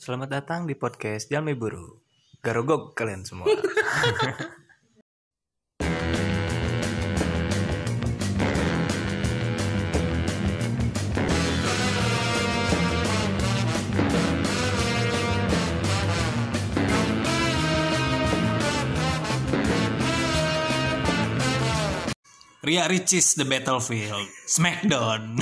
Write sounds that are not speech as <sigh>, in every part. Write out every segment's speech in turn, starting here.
Selamat datang di podcast Jalmi Buru. Garogog kalian semua. <laughs> Ria Ricis The Battlefield Smackdown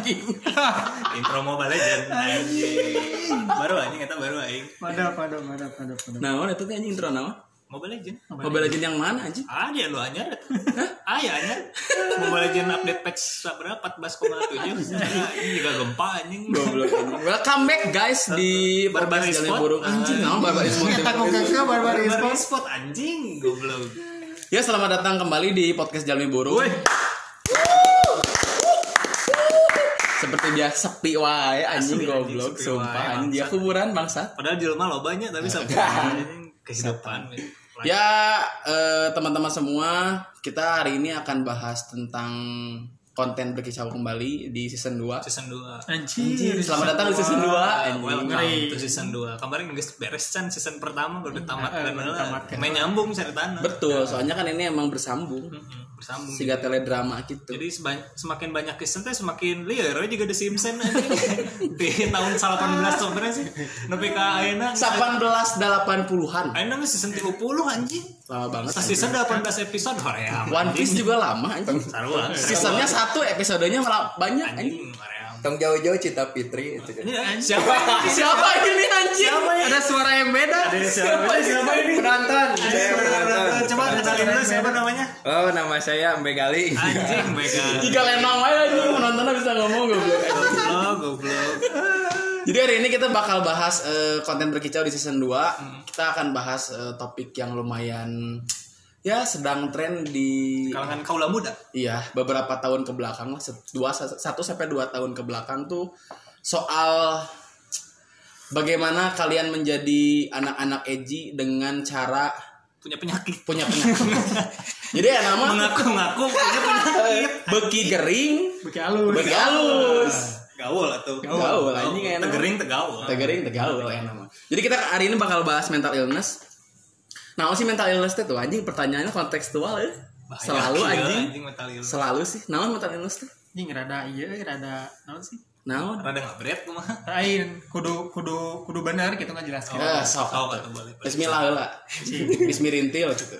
<laughs> Intro Mobile Legend anjing. Baru anjing kita baru aing Pada, pada, pada, pada, pada. Nah, mana itu teh anjing intro nama? Mobile Legend Mobile Legend yang mana anjing? Ada lu anyar Ah ya anyar Mobile Legend update patch berapa 14,7 Ini juga gempa anjing Goblok anjing. Welcome back guys di Barbar podcast Jalan Esport. Burung anjing. Naon Barbar Esport? Nyata kok kakak barbar Barbar e-sport. spot anjing Goblok Ya, selamat datang kembali di podcast Jalmi Burung. Woi. Seperti biasa sepi wae anjing goblok sepi sumpah anjing. dia kuburan bangsa. Padahal di rumah lo banyak tapi anjing <laughs> kehidupan. Ya, eh, teman-teman semua, kita hari ini akan bahas tentang konten berkicau kembali di season 2. Season 2 Anjir. Selamat datang di season 2 anjing. Welcome to season 2 Kemarin nggak beres kan season pertama baru ditamatkan baru ditamatkan. Main nyambung ceritanya Betul, soalnya kan ini emang bersambung. Mm-mm, Bersambung Siga teledrama gitu. Jadi semakin banyak season teh semakin liar juga The Simpsons. <laughs> Di tahun 18 sebenarnya sih. Nepi ka ayeuna 1880-an. ayeuna geus season 30 anjing. Lama banget. Sa season 18 episode hoream. One Piece juga lama anjing. Sarua. Seasonnya satu, episodenya malah banyak anjing. anjing. Tong jauh-jauh Cita Fitri itu kan. Ini siapa? Siapa ini anjing? Ada suara yang beda. Siapa siapa ini? Penonton, saya penonton. Coba kenalin dulu siapa namanya? Oh, nama saya Mbe Gali. Anjing Mega. Tiga lenong aja anjing penontonnya bisa ngomong goblok. Goblok, goblok. Jadi hari ini kita bakal bahas eh, konten berkicau di season 2. Kita akan bahas eh, topik yang lumayan ya sedang tren di Kalangan kaula muda. iya beberapa tahun ke belakang lah dua satu sampai dua tahun ke belakang tuh soal bagaimana kalian menjadi anak-anak edgy dengan cara Punya penyakit. punya penyakit. <laughs> Jadi ya nama Mengaku-ngaku punya penyakit. beki gering, Beki halus. beki halus. Gaul atau Gaul, anjing enak. Tegering tegaul. Tegering tegaul ya nama. Jadi kita hari ini bakal bahas mental illness. Nah, sih mental illness itu anjing pertanyaannya kontekstual ya. Bahaya, Selalu gila, anjing. mental illness. Selalu sih. Naon mental illness tuh? Anjing rada iya, rada naon sih? Naon? Rada nggak berat kumaha. Lain kudu kudu kudu benar gitu ngajelaskeun. Eh, sok. Oh, kata balik. Bismillah heula. Bismirintil gitu.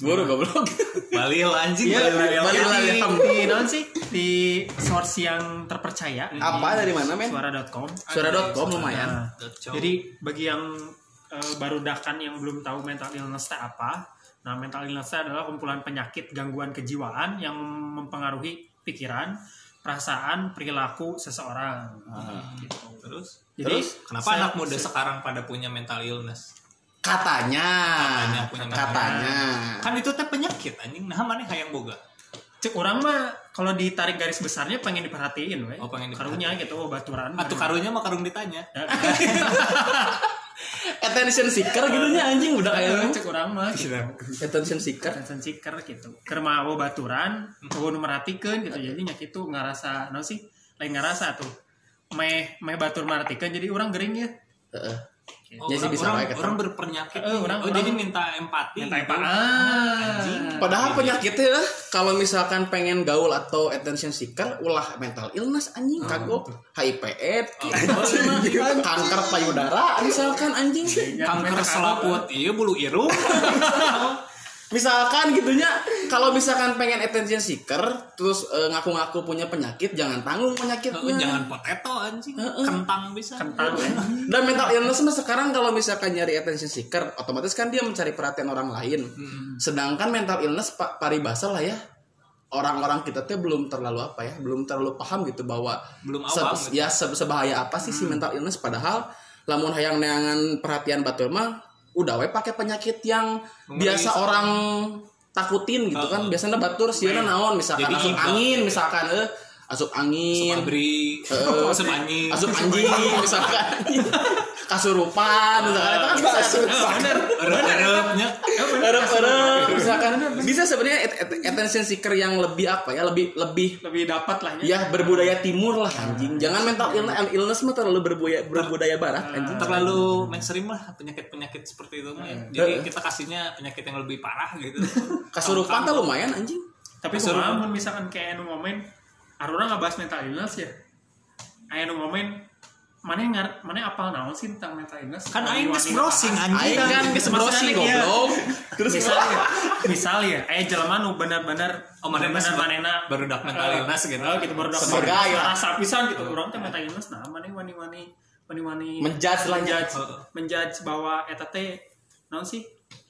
Buru goblok. Balik lah, anjing. Iya, Balik balik lah. lagi. di naon sih? Di source yang terpercaya. Apa dari mana, men? Suara.com. Suara.com lumayan. Nah, jadi bagi yang eh, baru dakan yang belum tahu mental illness itu apa, nah mental illness itu adalah kumpulan penyakit gangguan kejiwaan yang mempengaruhi pikiran, perasaan, perilaku seseorang. Gitu. Terus, Jadi Terus? kenapa saya- anak muda sekarang pada punya mental illness? Katanya. Katanya punya mental Katanya. Kan itu teh penyakit anjing. Nah, mana hayang boga? cek orang mah kalau ditarik garis besarnya pengen diperhatiin we. Oh, pengen karunya gitu oh, baturan. Atuh karunya mah karung ditanya. <laughs> Attention seeker gitu nya anjing udah kayak cek orang mah gitu. attention seeker. Attention seeker gitu. Keur mah oh, baturan, oh nu merhatikeun gitu. Jadi nya kitu ngarasa naon sih? Lain ngarasa tuh. Meh meh batur merhatikeun jadi orang gering ya. Heeh. Oh, Ya sih orang, bisa orang, orang berpenyakit. Eh, orang- oh, orang- jadi minta empati. Minta gitu. apa? Ah. Anjing. Padahal penyakitnya kalau misalkan pengen gaul atau attention seeker, ulah mental illness anjing kagok, HIV AIDS, gitu. kanker payudara misalkan anjing. Kanker selaput, iya bulu irung. <laughs> Misalkan gitunya, kalau misalkan pengen attention seeker, terus eh, ngaku-ngaku punya penyakit, jangan tanggung penyakitnya. jangan potato anjing. Kentang bisa. Kentang ya. Dan mental illness mah sekarang kalau misalkan nyari attention seeker, otomatis kan dia mencari perhatian orang lain. Sedangkan mental illness pak paribasa lah ya. Orang-orang kita tuh belum terlalu apa ya, belum terlalu paham gitu bahwa Belum se- awam gitu. ya se- sebahaya apa sih si mental illness padahal lamun hayang neangan perhatian batur mah udah we pakai penyakit yang biasa orang takutin gitu kan. Biasanya batur sieuna naon misalkan angin misalkan eh asup angin. Abri, Eh, asup anjing. asup anjing misalkan. Kasurupan misalkan. Itu kan bisa. Bener. Erep-erepnya Erep-erep, misalkan. Bisa sebenarnya at- at- attention seeker yang lebih apa ya? Lebih lebih lebih dapat lah ya. ya berbudaya timur lah anjing. Jangan mental illness, illness mah terlalu berbudaya berbudaya barat anjing. terlalu mainstream lah penyakit-penyakit seperti itu ya. Jadi kita kasihnya penyakit yang lebih parah gitu. <laughs> kasurupan tuh lumayan anjing. Tapi mun misalkan kayak anu momen Aruna nggak bahas mental illness ya? Aya nu momen mana ngar mana apal naon sih tentang mental illness? Kan aing geus browsing anjing. Kan geus browsing Maksudnya, iya. goblok. terus misalnya misalnya aya jelema nu benar-benar Oh, manehna benar manehna. Baru dak mental Eh, illness gitu. oh, gitu baru dak Sebagai lah. rasa pisan gitu. Orang teh mental illness nah mana wani-wani wani-wani Menjudge lah nya. menjudge menjudge bahwa eta teh naon sih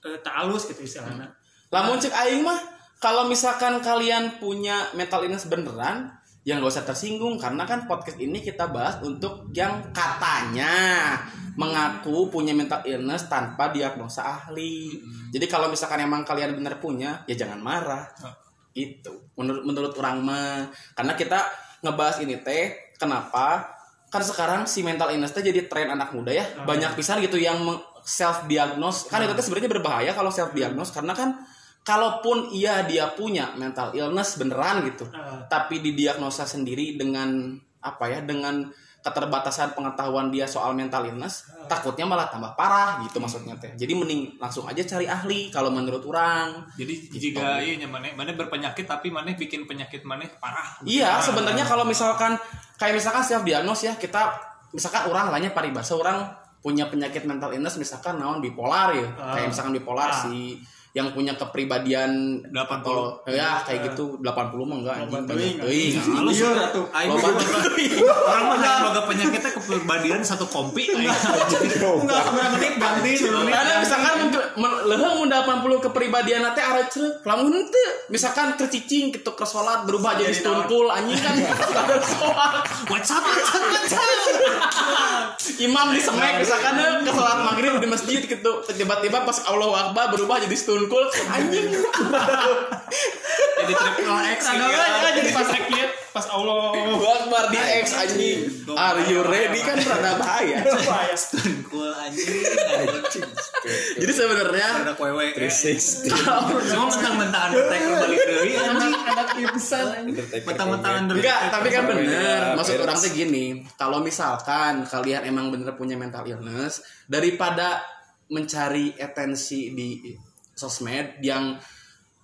eh, tak halus gitu istilahnya. Lamun cek aing mah kalau misalkan kalian punya mental illness beneran yang gak usah tersinggung karena kan podcast ini kita bahas untuk yang katanya mengaku punya mental illness tanpa diagnosa ahli. Jadi kalau misalkan emang kalian bener punya, ya jangan marah. Itu menurut menurut orang mah karena kita ngebahas ini teh kenapa? Kan sekarang si mental illness teh jadi tren anak muda ya. Banyak pisan gitu yang self diagnose. Kan itu teh sebenarnya berbahaya kalau self diagnose karena kan kalaupun iya dia punya mental illness beneran gitu Ah. tapi didiagnosa sendiri dengan apa ya dengan keterbatasan pengetahuan dia soal mental illness takutnya malah tambah parah gitu maksudnya teh jadi mending langsung aja cari ahli kalau menurut orang Jadi jika iya maneh maneh berpenyakit tapi maneh bikin penyakit maneh parah. iya sebenarnya kalau misalkan kayak misalkan self diagnose ya kita misalkan orang lainnya paribasa orang punya penyakit mental illness misalkan naon bipolar ya kayak misalkan bipolar Ah. si yang punya kepribadian 80. atau ya kayak gitu 80 mah enggak anjing banyak. teuing, teuing. Halus Iya, ya. Mah orang mah boga penyakitnya kepribadian satu kompi. enggak. Seberapa menit ganti Karena misalkan leuheung mun 80 kepribadian teh are ceuk. Lamun teu misalkan kercicing gitu ke salat berubah jadi stungkul anjing kan. Ada salat. Imam di semek misalkan heuh, ke salat maghrib di masjid gitu. Tiba-tiba pas Allahu Akbar berubah jadi stungkul anjing. Jadi triple X aja jadi pas reknya pas Allah Akbar di X anjing. Are you ready kan rada bahaya. bahaya anjing. anjing. Jadi sebenarnya Ada kwewe. 360. Semua mentang-mentang Undertaker balik deui anjing. anak imsan Mentang-mentang Undertaker. Enggak, tapi kan bener. Ya, Maksud orang tuh gini, kalau misalkan kalian emang bener punya mental illness, daripada mencari atensi di sosmed yang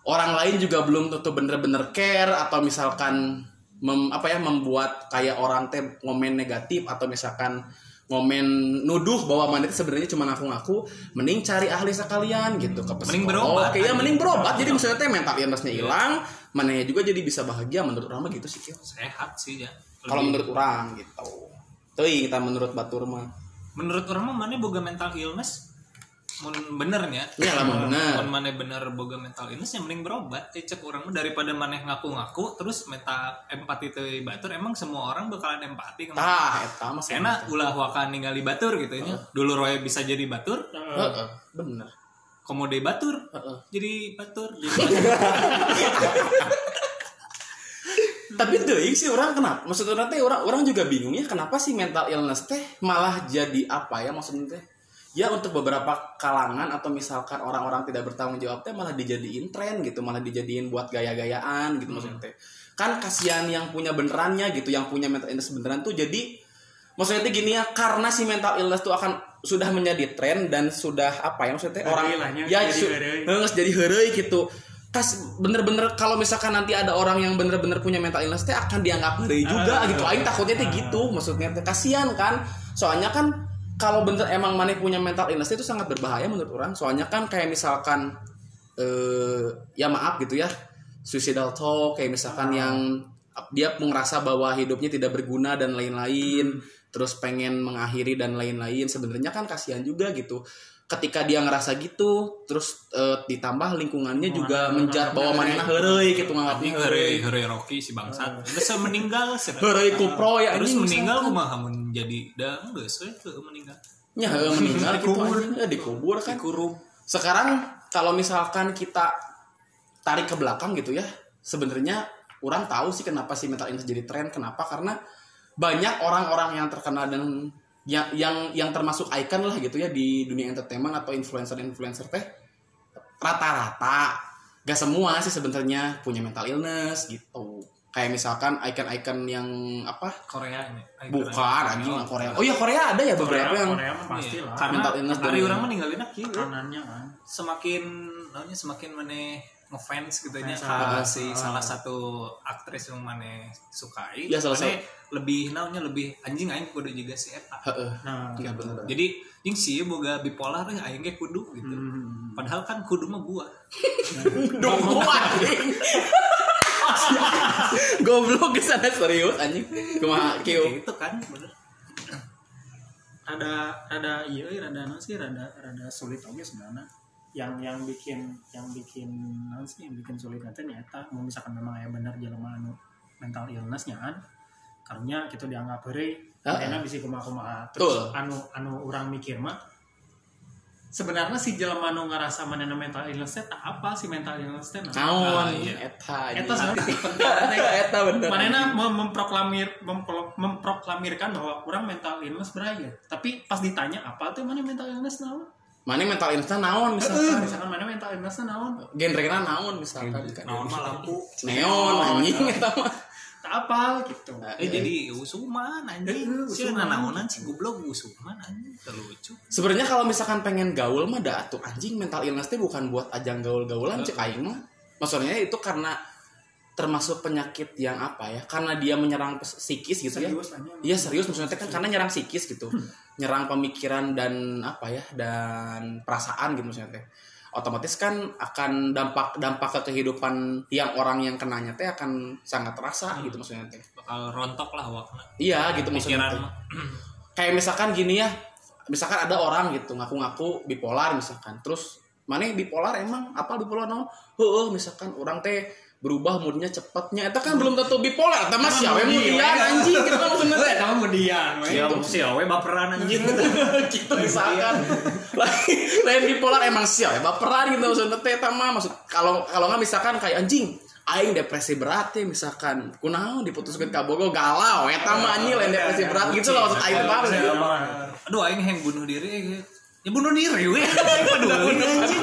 orang lain juga belum tentu bener-bener care atau misalkan mem- apa ya membuat kayak orang teh ngomen negatif atau misalkan ngomen nuduh bahwa mana itu sebenarnya cuma ngaku-ngaku mending cari ahli sekalian gitu ke psikolog Mending berobat, ya anjing. mending berobat jadi maksudnya teh mental illnessnya hilang mana juga jadi bisa bahagia menurut orang gitu sih. Sehat sih ya. kalau menurut orang gitu tuh kita menurut batur mah menurut orang mah mana boga mental illness mun benernya Iya lah, mun bener. mun mana bener boga mental illness yang mending berobat. Ya cek orang mah daripada mana ngaku-ngaku terus meta empati teu batur emang semua orang bakalan empati kan tah eta mah enak ulah wakan ningali batur gitu nya dulu roy bisa jadi batur. Heeh, bener. Komode batur Heeh. jadi batur. <laughs> Jadi batur. tapi tuh sih orang kenapa maksudnya teh orang orang juga bingung ya kenapa sih mental illness teh malah jadi apa ya maksudnya teh ya untuk beberapa kalangan atau misalkan orang-orang tidak bertanggung jawab teh malah dijadiin tren gitu malah dijadiin buat gaya-gayaan gitu maksudnya teh. Kan kasihan yang punya benerannya gitu yang punya mental illness beneran tuh jadi maksudnya teh gini ya karena si mental illness tuh akan sudah menjadi tren dan sudah apa ya maksudnya teh orang ya jadi heureuy. Jadi heureuy gitu. Kas bener-bener kalau misalkan nanti ada orang yang bener-bener punya mental illness teh akan dianggap heureuy juga gitu. aing takutnya teh gitu maksudnya teh. Kasihan kan. Soalnya kan kalau bener emang maneh punya mental illness itu sangat berbahaya menurut orang. Soalnya kan kayak misalkan eh ya maaf gitu ya suicidal talk kayak misalkan yang dia ngerasa bahwa hidupnya tidak berguna dan lain-lain terus pengen mengakhiri dan lain-lain. Sebenarnya kan kasihan juga gitu ketika dia ngerasa gitu terus eh, ditambah lingkungannya juga menjat bahwa manehna heureuy gitu Anjing heureuy heureuy heureuy Rocky si bangsat. Geus meninggal heureuy kupro ya terus meninggal kumaha mun jadi da geus we teu meninggal. Ya meninggal gitu anjing. Ya, dikubur kan. Dikurung sekarang kalau misalkan kita tarik ke belakang gitu ya sebenarnya orang tahu sih kenapa sih mental illness jadi tren kenapa? Karena banyak orang-orang yang terkenal dan yang yang yang termasuk icon lah gitu ya di dunia entertainment atau influencer-influencer teh rata-rata gak semua sih sebenarnya punya mental illness gitu. Kayak misalkan icon-icon yang apa? Korea ini bukan anjing yang Korea. Oh iya Korea ada ya beberapa Korea, yang Korea pasti lah. Karena Mental illness hari dan- orang meninggalin kieu kanannya kan. Semakin namanya semakin mana ngefans gitu nya ah, si ah. salah satu aktris yang mana sukai Ya, salah Mane lebih naonnya lebih anjing aing kudu juga si eta Heeh. nah Iya bener. jadi yang sih boga bipolar eh, aing ge kudu gitu hmm. padahal kan kudu mah gua <laughs> Duh, anjing. <laughs> Goblok ke sana serius anjing. Kumaha kieu? gitu kan bener ada ada iya iya, rada non sih rada rada sulit oke sebenarnya yang yang bikin yang bikin non sih yang bikin sulit nanti nyata mau misalkan memang ya benar jelema anu mental illnessnya kan karena kita dianggap beri Ah, karena bisa kumaha kumaha terus Betul. anu anu orang mikir mah sebenarnya si jelema anu ngerasa mana mental illness teh apa si mental illness teh nah. Naon Ah, iya. eta. Eta anjing. <laughs> sebenarnya Eta bener. Manena mem- memproklamir mempro- memproklamirkan bahwa orang mental illness beraya. Tapi pas ditanya apa tuh mana mental illness naon? Mana mental illness naon misalkan? misalkan mana mental illness naon? Genrena naon misalkan kan. naon mah lampu Neon anjing <laughs> eta mah. Tak apa gitu. eh jadi usuman anjing sih usuman. naonan si goblok usuman anjing terlucu Sebenarnya kalau misalkan pengen gaul mah dah tuh anjing mental illness teh bukan buat ajang gaul-gaulan cek aing mah. Maksudnya itu karena termasuk penyakit yang apa ya? Karena dia menyerang psikis gitu ya. Serius tanya. Iya serius maksudnya kan karena nyerang psikis gitu. Nyerang pemikiran dan apa ya dan perasaan gitu maksudnya teh. Otomatis kan akan dampak dampak ke kehidupan yang orang yang kenanya teh akan sangat terasa gitu maksudnya teh. bakal rontok lah wakna Iya gitu maksudnya. teh. <clears throat> Kayak misalkan gini ya. Misalkan ada orang gitu ngaku-ngaku bipolar misalkan. Terus mana bipolar emang apa bipolar no? Heeh misalkan orang teh berubah moodnya cepatnya. Itu kan belum tentu bipolar tapi masih awe kemudian anjing gitu kan maksudnya teh Kamu median, Siapa si awe baperan anjing? Gitu. <laughs> Misalkan. Lain lain bipolar emang sial ya baperan gitu maksudnya. Teh eta mah maksud kalau kalau nggak misalkan kayak anjing aing depresi berat ya misalkan kunaon diputuskeun ka bogo galau eta mah anjing lain depresi berat gitu loh maksud aing paham sih aduh aing yang bunuh diri eh, ya bunuh diri we. Aing peduli anjing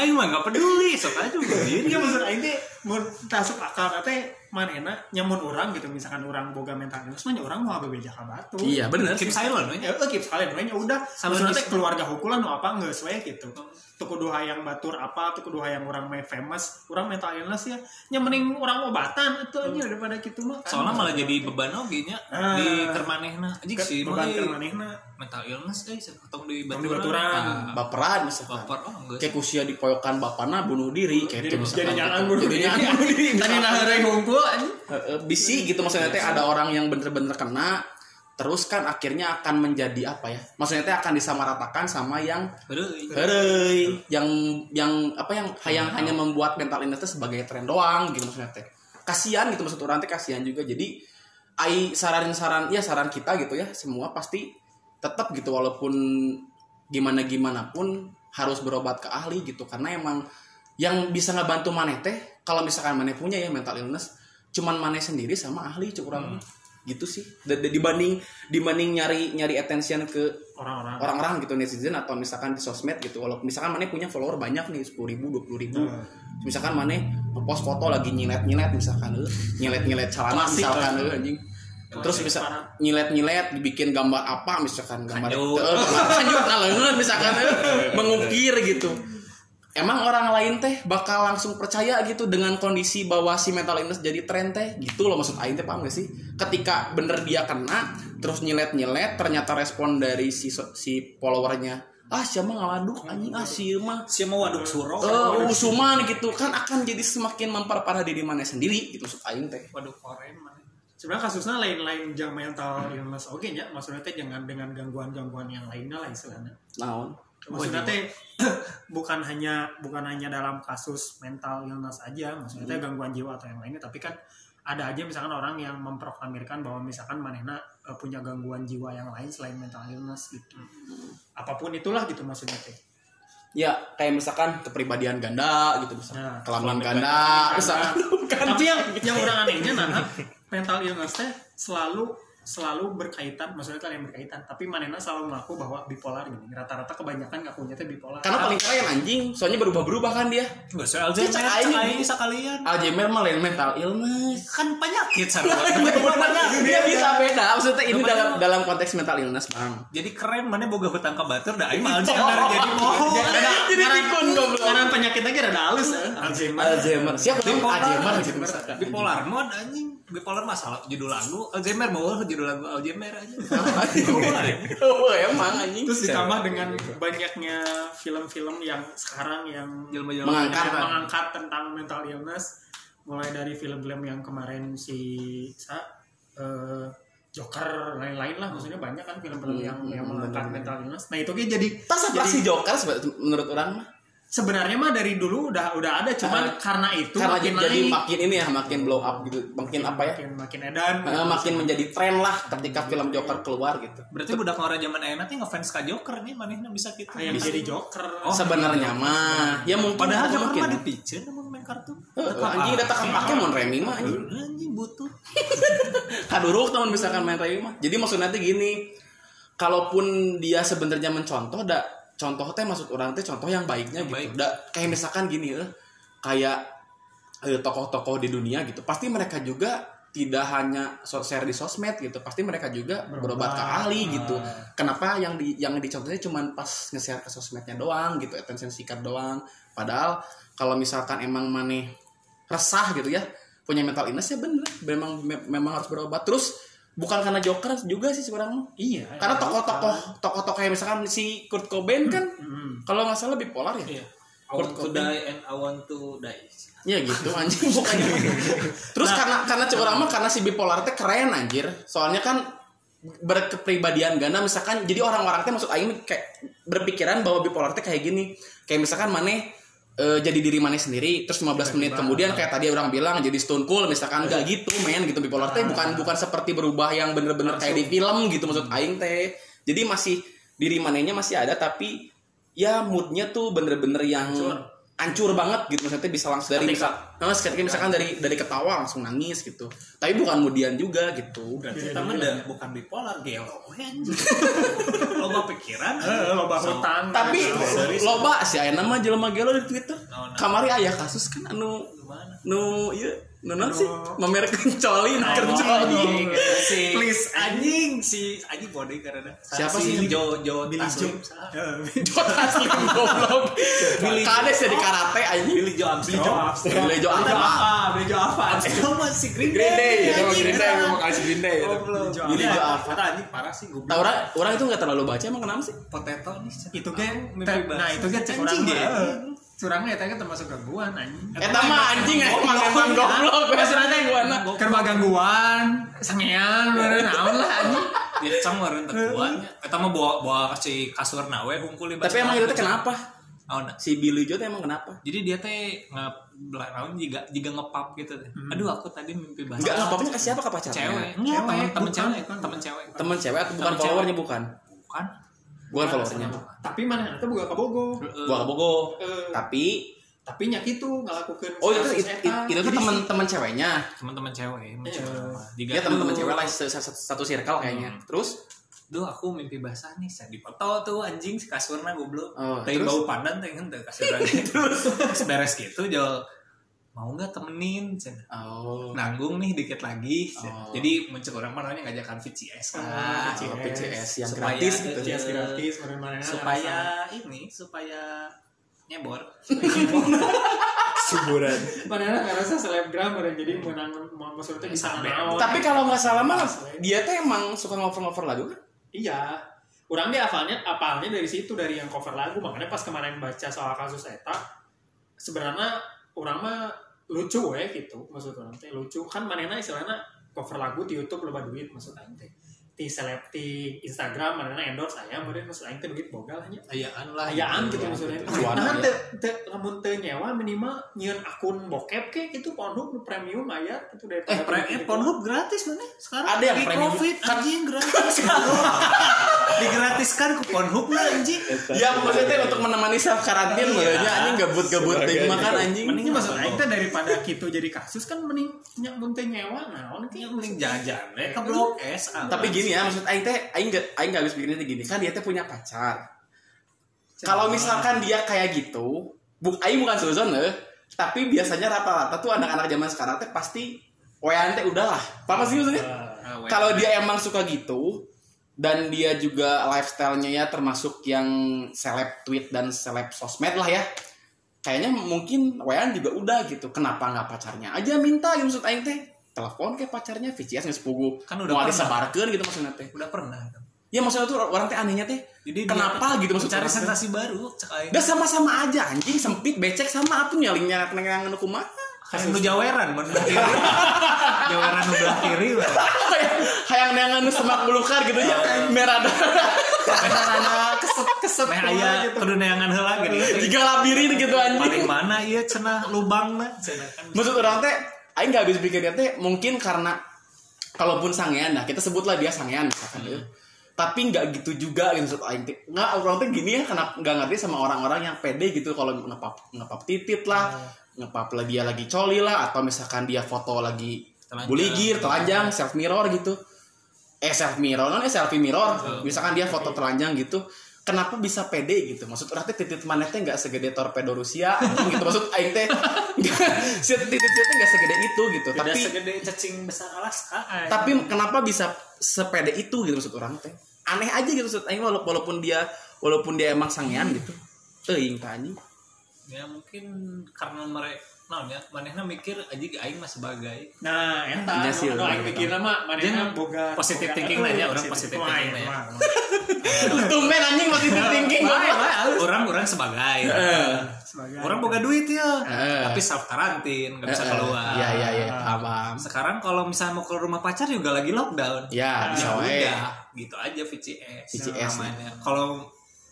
aing mah gak peduli sok aja bunuh diri Iya maksud aing teh mun tasuk akal teh manehna nyamun orang gitu misalkan orang boga mental illness mah nya urang mau bebeja ka batu. iya bener keep silent we Ya, eh, keep silent we nya udah. Sama teh keluarga hukulan nu apa geus we gitu. Tuh kudu hayang batur apa, tuh kudu hayang orang main famous, orang mental illness ya. Nya mending orang obatan atuh nya daripada kitu mah. kan. soalnya malah jadi beban oge nya Ah. di kermanehna anjing Ke- sih beban mah, keur eh, manehna. mental illness eh tong di baturan baturan. Ah, baperan misalkan baper oh enggak kayak kusia dipoyokan bapana bunuh diri kayak Jadi itu jangan gitu. bunuh diri. Tadi nah anjing. Heeh, bisi gitu maksudnya teh ada orang yang bener-bener kena terus kan akhirnya akan menjadi apa ya maksudnya teh akan disamaratakan sama yang Herey, yang yang apa yang yang hanya membuat mental illness sebagai tren doang gitu maksudnya teh. Kasihan gitu maksud orang teh kasihan juga. Jadi ai saran-saran ya saran kita gitu ya semua pasti tetap gitu walaupun gimana gimana pun harus berobat ke ahli gitu. Karena emang yang bisa ngebantu maneh teh kalau misalkan maneh punya ya mental illness cuman maneh sendiri sama ahli cuk urang. gitu sih D- d- dibanding dibanding nyari nyari attention ke Orang-orang. orang-orang gitu netizen atau misalkan di sosmed gitu walaupun misalkan mana punya follower banyak nih sepuluh ribu dua puluh ribu Hmm. misalkan mana post foto lagi nyilet nyilet misalkan eh nyilet nyilet celana misalkan lah. eh anjing terus bisa parah. nyilet nyilet dibikin gambar apa misalkan gambar Kanjut. <laughs> Kanjut nah misalkan eh, <laughs> mengukir gitu emang orang lain teh bakal langsung percaya gitu dengan kondisi bahwa si mental illness jadi tren teh? Gitu loh maksud Aing teh paham gak sih? Ketika bener dia kena terus nyilet nyilet ternyata respon dari si si followernya ah siapa ngaladuk anjing? Ah si mah siapa waduk suro? Eh usuman gitu kan akan jadi semakin memperparah diri mana sendiri gitu maksud Aing teh. Waduk koren mana sebenarnya kasusnya lain-lain jang mental illness oke ya maksudnya teh jangan dengan gangguan-gangguan yang lainnya lah istilahnya. Naon maksudnya teh <clears throat> bukan hanya bukan hanya dalam kasus mental illness aja maksudnya teh gangguan jiwa atau yang lainnya tapi kan ada aja misalkan orang yang memproklamirkan bahwa misalkan manehna eh, punya gangguan jiwa yang lain selain mental illness gitu. Apa pun itulah gitu maksudnya teh. Ya kayak misalkan kepribadian ganda gitu misalkan Nah, ganda Karena- misalkan tapi yang yang orang anehnya nah mental illness teh selalu selalu berkaitan maksudnya kalian berkaitan tapi manena selalu mengaku bahwa bipolar gini rata-rata kebanyakan ngakunya teh bipolar Karena paling keren anjing, soalnya berubah-berubah kan dia. Enggak soal Alzheimer, aing sekalian. Alzheimer mah lain mental illness. Kan penyakit sarua. Dia bisa beda. Maksudnya ini dalam dalam konteks mental illness, Bang. Jadi keren mana boga hutang ke batur dah aing mah Alzheimer jadi moho. Jadi pikun goblok. karena penyakit lagi ada halus ya. Alzheimer Alzheimer. Siapa Alzheimer bipolar mod anjing bipolar masalah judul lagu Alzheimer mau judul lagu Alzheimer aja. <laughs> Oh, emang anjing. terus ditambah dengan banyaknya film-film yang sekarang yang Mengangkat. yang mengangkat tentang mental illness. Mulai dari film-film yang kemarin si sa eh, Joker lain-lain lah. Maksudnya banyak kan film-film yang yang mengangkat mental illness. Nah itu kan jadi Tas apa jadi sih Joker menurut orang mah? Sebenarnya mah dari dulu udah udah ada cuman Ah, karena itu Karena makin jadi naik makin ini ya, makin blow up gitu. Makin apa ya? makin makin edan Eh, makin menjadi tren lah ketika film Joker keluar gitu. berarti budak orang zaman enak nih ngefans ka Joker nih manehna bisa gitu yang jadi Joker Oh, Sebenarnya mah ya mungkin padahal mungkin. Joker mah dipiceun namun main kartu Eh, anjing udah takkan pakai mon Remy mah anjing. anjing butuh <laughs> kaduruk teman misalkan main Remy mah jadi maksudnya nanti gini kalaupun dia sebenarnya mencontoh da contoh teh maksud orang teh contoh yang baiknya Yang gitu. baik. da kayak misalkan gini eh kayak eh, tokoh-tokoh di dunia gitu pasti mereka juga tidak hanya share di sosmed gitu pasti mereka juga berobat ke ahli gitu. Kenapa yang di yang dicontohnya cuman pas nge-share ke sosmednya doang gitu attention seeker doang? Padahal kalau misalkan emang maneh resah gitu ya punya mental illness ya bener memang me- memang harus berobat. Terus bukan karena Joker juga sih sekarang iya karena tokoh-tokoh tokoh-tokoh kayak misalkan si Kurt Cobain kan Hmm. kalau nggak salah bipolar ya? Iya. I want to die and I want to die. Ya gitu anjing. <laughs> Bukannya terus karena karena cek orang mah karena si bipolar teh keren anjir. Soalnya kan berkepribadian ganda misalkan jadi orang-orang teh maksud aing kayak berpikiran bahwa bipolar teh kayak gini. Kayak misalkan maneh eh, jadi diri maneh sendiri terus 15 menit kemudian kayak tadi orang bilang jadi stone cool misalkan enggak gitu men gitu bipolar. Teh bukan bukan seperti berubah yang bener-bener kayak di film gitu maksud aing teh. Jadi masih diri manehnya masih ada tapi ya moodnya tuh bener-bener yang hancur banget gitu maksudnya bisa langsung dari misal, nah, ketika misalkan dari dari ketawa langsung nangis gitu. Tapi bukan kemudian juga gitu berarti kita mah da- bukan bipolar gelo <laughs> loba pikiran. Loba hutang tapi loba sih aya nama jelema gelo di Twitter. Oh, nah. kamari aya kasus kan anu gimana? nu ieu nu naon sih mamer kencoli nu kercoli si Please, anjing si anjing body karena Siapa sih? si Jo Jo Billy Taslim. Jot <laughs> asli goblok. Kades jadi karate anjing. Billy Jo Armstrong. Billy Armstrong. apa Bejo apa Armstrong. Masih Green Green Day. Green Day memang kasih Green Day. itu. Goblok. Billy Iya, Jo Armstrong. kata anjing parah sih gue Nah, orang orang itu nggak terlalu baca emang kenapa sih? Potato nih itu kan nah itu kan cek orang Mah, ya. eh, kan termasuk gangguan anjing Eta mah anjing emang emang goblok maksudnya teh gua anak kan mah gangguan sangean bener naon lah anjing dia cang meureun teu kuatnya eta mah bawa bawa si kasur nawe hungkul di tapi emang itu teh kenapa Oh, nah. si Billy Joe teh emang kenapa Jadi dia teh belah naon juga juga ngepap gitu teh. Aduh aku tadi mimpi basah. Enggak ngapapnya ke siapa ke pacarnya? cewek. Enggak, Cewek, temen, temen cewek, temen cewek. Temen cewek atau bukan followernya bukan? Bukan. Bukan followernya. tapi mana itu buka kabogo Gua bogo. Eh. Tapi tapi nyak itu ngelakukan oh itu itu, itu tuh Jadi teman-teman ceweknya. Teman-teman cewek. Iya. Jika Dia teman-teman cewek lah se- satu circle kayaknya. Terus Duh aku mimpi basah nih, saya dipoto tuh anjing si kasurna goblok. Oh, Tapi terus? bau pandan teh kan teu kasurna. <laughs> Terus beres gitu jual mau nggak temenin oh nanggung nih dikit lagi Oh. jadi muncul orang mana ngajakan VCS lah Oh, PCS yang Supaya- gratis gitu. Gratis, gratis, mana-mana. supaya ini supaya nyebor <laughs> Suburan. Padahal nggak rasa selebgram orang jadi menang maksudnya bisa Sampai. naon. Tapi kalau nggak salah mah dia tuh emang suka ngover-ngover lagu kan? iya. Orang dia hafalnya apalnya dari situ dari yang cover lagu makanya pas kemarin baca soal kasus eta sebenarnya orang mah lucu ya gitu maksud orang teh lucu kan manena istilahnya cover lagu di YouTube loba duit maksud aing teh. Ti di seleb di Instagram mana endorse saya kemudian maksud aing teh duit boga lah nya ayaan lah ayaan gitu. maksudnya. Cuan, nah ya. teu teu lamun teu nyewa minimal nyieun akun bokep ke itu Pornhub nu premium ayat itu dari eh pre eh, Pornhub gratis mana? Sekarang Ada yang lagi premium. covid anjing gratis. <laughs> Digratiskan ke Pornhub lah anjing. Ya maksudnya untuk menemani self karantin ya anjing gabut-gabut ting makan anjing. Mending maksud aing teh daripada gitu jadi kasus kan mending nyak mun teu nyewa naon ya ke mending jajan deh ke blok S ah. tapi gini ya maksud aing teh aing gak aing gak habis pikirnya gini. Kan dia teh punya pacar. Kalau misalkan dia kayak gitu buk aing bukan suzon eh tapi biasanya rata-rata tuh anak-anak zaman sekarang teh pasti wean teh udahlah apa sih maksudnya? Ah, weh. kalau dia emang suka gitu dan dia juga lifestyle-nya ya termasuk yang seleb tweet dan seleb sosmed lah ya kayaknya mungkin Wean juga udah gitu. Kenapa nggak pacarnya aja minta gitu maksud Aing teh telepon ke pacarnya VCS nggak sepugu Kan udah mau disebarkan gitu maksudnya teh. Udah pernah ya maksudnya tuh orang teh anehnya teh. Jadi kenapa gitu maksud cari sensasi baru cek aing Udah sama-sama aja anjing. Sempit becek sama apa nyalingnya nengang nu kumaha kayak nu jaweran mun belah kiri. <laughs> Jaweran nu belah kiri hayang nengang nu semak belukar gitu ya. Merah karena kesep kesep. Meh aya kudu neangan heula gitu tiga labirin gitu paling anjing mana iya cenah lubang mah. Cenah kan. Maksud orang teh aing nggak habis pikirnya teh mungkin karena kalaupun sangean nah kita sebutlah dia sangean misalkan ya. tapi nggak gitu juga gitu. Maksud aing teh nggak orang teh gini ya karena nggak ngerti sama orang-orang yang pede gitu kalau ngepap ngepap titit lah ngepap lah dia lagi coli lah atau misalkan dia foto lagi Telanjang. buligir telanjang self mirror gitu. Eh self mirror non eh selfie mirror. Misalkan dia foto telanjang gitu kenapa bisa pede gitu? Maksud orang teh titit mana teh nggak segede torpedo Rusia gitu. Maksud aing teh <laughs> si titit dia teh nggak segede itu gitu. Tidak tapi segede cacing besar Alaska. Tapi kenapa bisa sepede itu gitu maksud orang teh? Aneh aja gitu maksud aing walaupun dia walaupun dia emang sangean gitu. Teuing anjing. Ya mungkin karena mereka naon ya manehna mikir aja aing mah sebagai. Nah eta Iya sih, aing mikirna mah manehna boga positive boga- thinking lah ya, orang positive positive thinking lah ya. <laughs> tumben anjing masih thinking. Orang orang sebagai. Sebagai. Orang boga duit ya tapi self karantin nggak bisa keluar. Iya iya iya. Paham sekarang kalau misalnya mau ke rumah pacar juga lagi lockdown. Ya bisa ya wae. Gitu aja VCS, VCS namanya. Kalau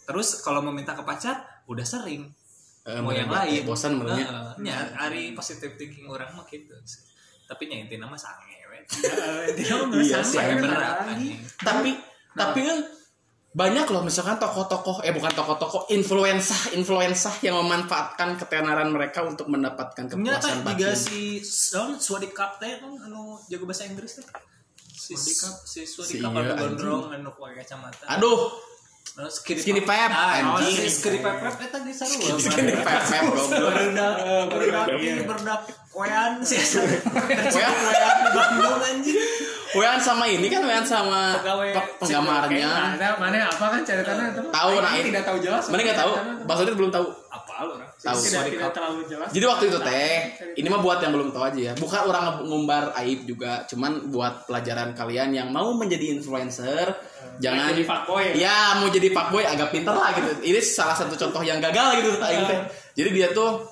terus kalau mau minta ke pacar udah sering Eh, mau yang bener, lain. bosan menurutnya. Heeh, nya hari positive thinking orang mah gitu tapi nya intinya mah sange we. <laughs> Eh, dia mah Iya sange berat lagi. anjing. Tapi tapi eh, banyak loh misalkan tokoh-tokoh eh bukan tokoh-tokoh influensa influensa yang memanfaatkan ketenaran mereka untuk mendapatkan ternyata kepuasan juga batin. si Don Swadip Kapten kan anu jago bahasa Inggris tuh si Swadikap. si Si Swadip iya, anu gondrong anu pakai kacamata. Aduh skinny, Skinny pep. pep, anjing. skinny pep pep eta geus sarua Skinny pep pep, goblok. Berudak, Iya. koyan sih. Koyan? koyan anjing. Wean sama ini kan Wean sama Pegawai pe- penggamarnya Ada mana apa kan ceritanya itu? Tahu, Aing nah, ini. tidak tahu jelas. mana nggak tahu Basudit belum tahu Apa lu orang? Tahu. Tidak, tidak terlalu jelas. Jadi waktu itu teh, ini mah buat yang belum tahu aja ya. Bukan orang ngumbar aib juga, cuman buat pelajaran kalian yang mau menjadi influencer, jangan jadi fuckboy ya? Ya, mau jadi fuckboy agak pinter lah gitu. Ini salah satu contoh yang gagal gitu aing teh. Jadi dia tuh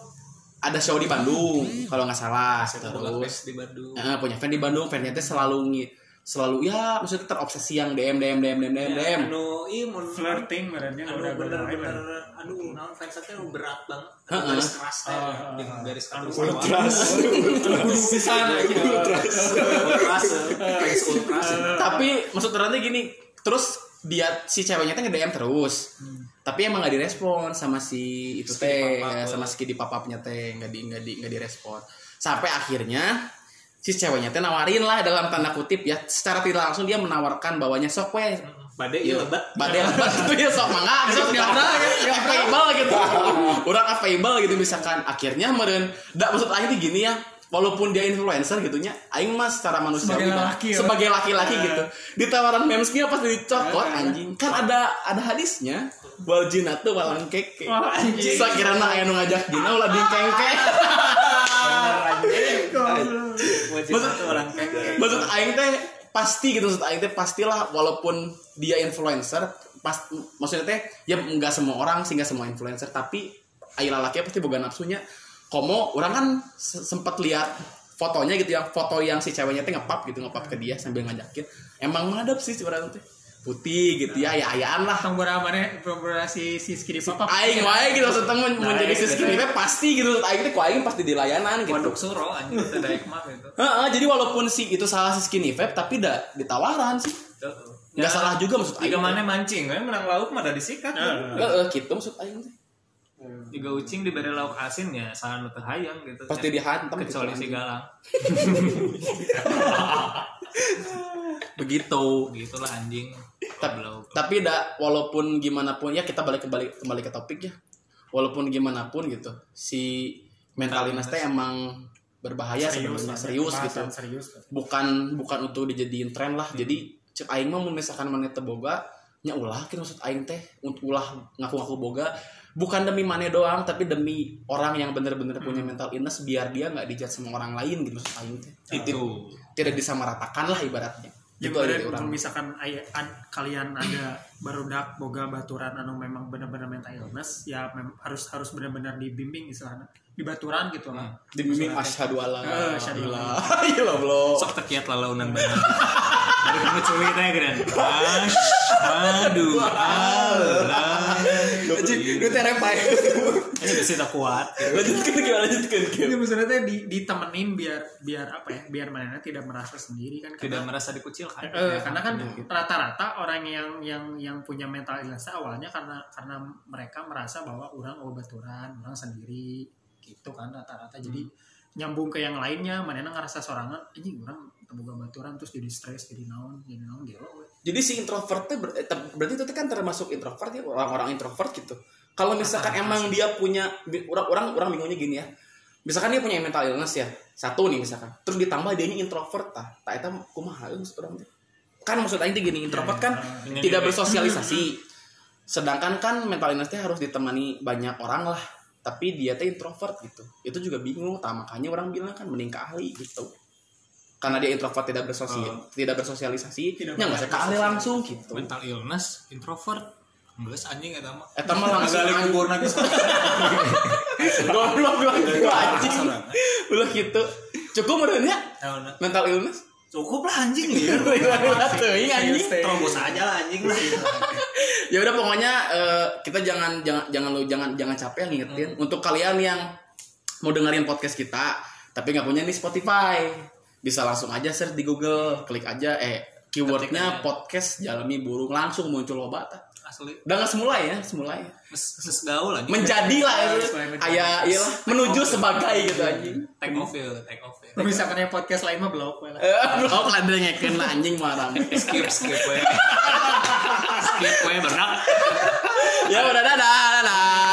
ada show di Bandung kalau nggak salah terus di Bandung. eh, punya fan di Bandung fannya teh selalu ngi- selalu ya maksudnya terobsesi yang DM DM DM DM DM DM Anu ieu mun Flirting berarti anu udah bener-bener aduh naon fans teh anu berat banget. Anu. Garis keras teh Oh, dengan garis anu keras. ultras. Pisan aja. Ultras. Ultras. tapi maksud ternyata gini terus dia si ceweknya teh nge-DM terus. Tapi emang gak direspon sama si itu teh ya, sama si di papapnya teh nggak di nggak di nggak direspon. Sampai akhirnya si ceweknya teh nawarin lah dalam tanda kutip ya. Secara tidak langsung dia menawarkan bawanya sok we Bade ieu lebat. badai lebat. <laughs> Itu ya sok mangga sok dia ya. Available gitu. Orang available gitu misalkan. Akhirnya meren. Nggak maksud tuh gini ya walaupun dia influencer gitunya aing mah secara manusia Sebagai laki, ya. sebagai laki-laki gitu. Di tawaran memesnya pas dicokot anjing. Kan ada ada hadisnya. Wal jinatu walang keke Wah, anjing. sakirana aya nu ngajak jina ulah dingkengke Maksud orang maksud aing teh pasti gitu maksud aing teh pastilah walaupun dia influencer pas maksudnya teh ya nggak semua orang sih nggak semua influencer tapi ayo laki pasti boga nafsunya komo orang kan se- sempat lihat fotonya gitu yang foto yang si ceweknya teh ngepap gitu ngepap ke dia sambil ngajakin. Emang madep sih sebenarnya teh putih gitu ya ya ayaan lah. Tong berapa beberapa si si skidi papa. aing wae gitu maksudnya men- Nah, menjadi iya, si skinny teh pasti gitu. Aing teh ku aing pasti di layanan gitu. Waduk suro anjing teh daek mah gitu. Heeh, jadi walaupun si itu salah si skinny vape tapi da ditawaran sih. Nggak salah juga maksud aing Jika mana mancing, we menang lauk mah ada disikat. Heeh. Heeh, gitu maksud aing teh Jika ucing diberi lauk asin ya salah nu teu hayang gitu. pasti dihantam kecuali gitu, si galang. <laughs> begitu. Begitulah anjing. tapi, tapi da walaupun gimana pun ya kita balik kembali kembali ke topik ya. Walaupun gimana pun gitu si mental illness teh emang berbahaya sebenarnya serius gitu. Pembahasan serius. bukan bukan untuk dijadiin tren lah. Jadi cek aing mah misalkan mana teu boga nya ulah gitu maksud aing teh untuk ulah ngaku-ngaku boga bukan demi mana doang tapi demi orang yang bener-bener punya mental illness biar dia nggak dijat sama orang lain gitu maksud aing teh. Itu. tidak disamaratakan lah ibaratnya. Ya Gitu aja orang misalkan kalian ada barudak boga baturan anu memang benar-benar mental illness ya mem- harus harus benar-benar dibimbing istilahnya di baturan gitu lah. dibimbing asyhadu alla <laughs> iya loh belum Sok tekiat lalaunan banget. <laughs> Teh keren. Aduh. Allah. Itu terepai. Ini bisa tak kuat. Lanjutkan gimana lanjutkan Ini maksudnya di, ditemenin biar biar apa ya biar mana tidak merasa sendiri kan Tidak merasa dikucilkan. eh, karena kan rata-rata orang yang yang yang punya mental illness awalnya karena karena mereka merasa bahwa orang oh baturan orang sendiri gitu kan rata-rata jadi nyambung ke yang lainnya mana ngerasa sorangan anjing orang terbuka baturan terus jadi stres jadi naon jadi naon gelo. Jadi si introvertnya ber- eh, berarti itu kan termasuk introvert ya orang-orang introvert gitu. Kalau misalkan emang dia punya bi- orang bingungnya gini ya. Misalkan dia punya mental illness ya. Satu nih misalkan. Terus ditambah dia ini introvert tah. Tak eta kumaha orang. Kan maksud aing gini, introvert kan Ini tidak bersosialisasi. Sedangkan kan mental illness teh harus ditemani banyak orang lah. Tapi dia teh introvert gitu. Itu juga bingung. Tah makanya orang bilang kan mending ke ahli gitu. Karena dia introvert tidak bersosial tidak bersosialisasi, Tidak ya nggak usah ke ahli langsung gitu. Mental illness, introvert. Geus anjing eta mah. Eta mah langsung Agak kubur lagi. Goblok bilang gitu anjing. Ulah gitu. Cukup merenya mental illness. Cukup lah anjing <laughs> ya. Teuing anjing. Terobos aja lah anjing lah. <laughs> Ya udah pokoknya eh, kita jangan jangan jangan lu jangan jangan capek ngingetin untuk kalian yang mau dengerin podcast kita tapi nggak punya nih Spotify bisa langsung aja search di Google klik aja eh keywordnya podcast jalmi burung langsung muncul loba tah. Asli. udah nggak semula ya semula ya Mes gaul anjing. menjadi lah ya ayah iyalah menuju sebagai gitu anjing Take off ya, take off ya. misalkan yang podcast lain mah blok we lah Eh, blok lah dia ngekeun lah anjing marah. Skip skip we. Skip we berak. <laughs> ya udah dadah dadah.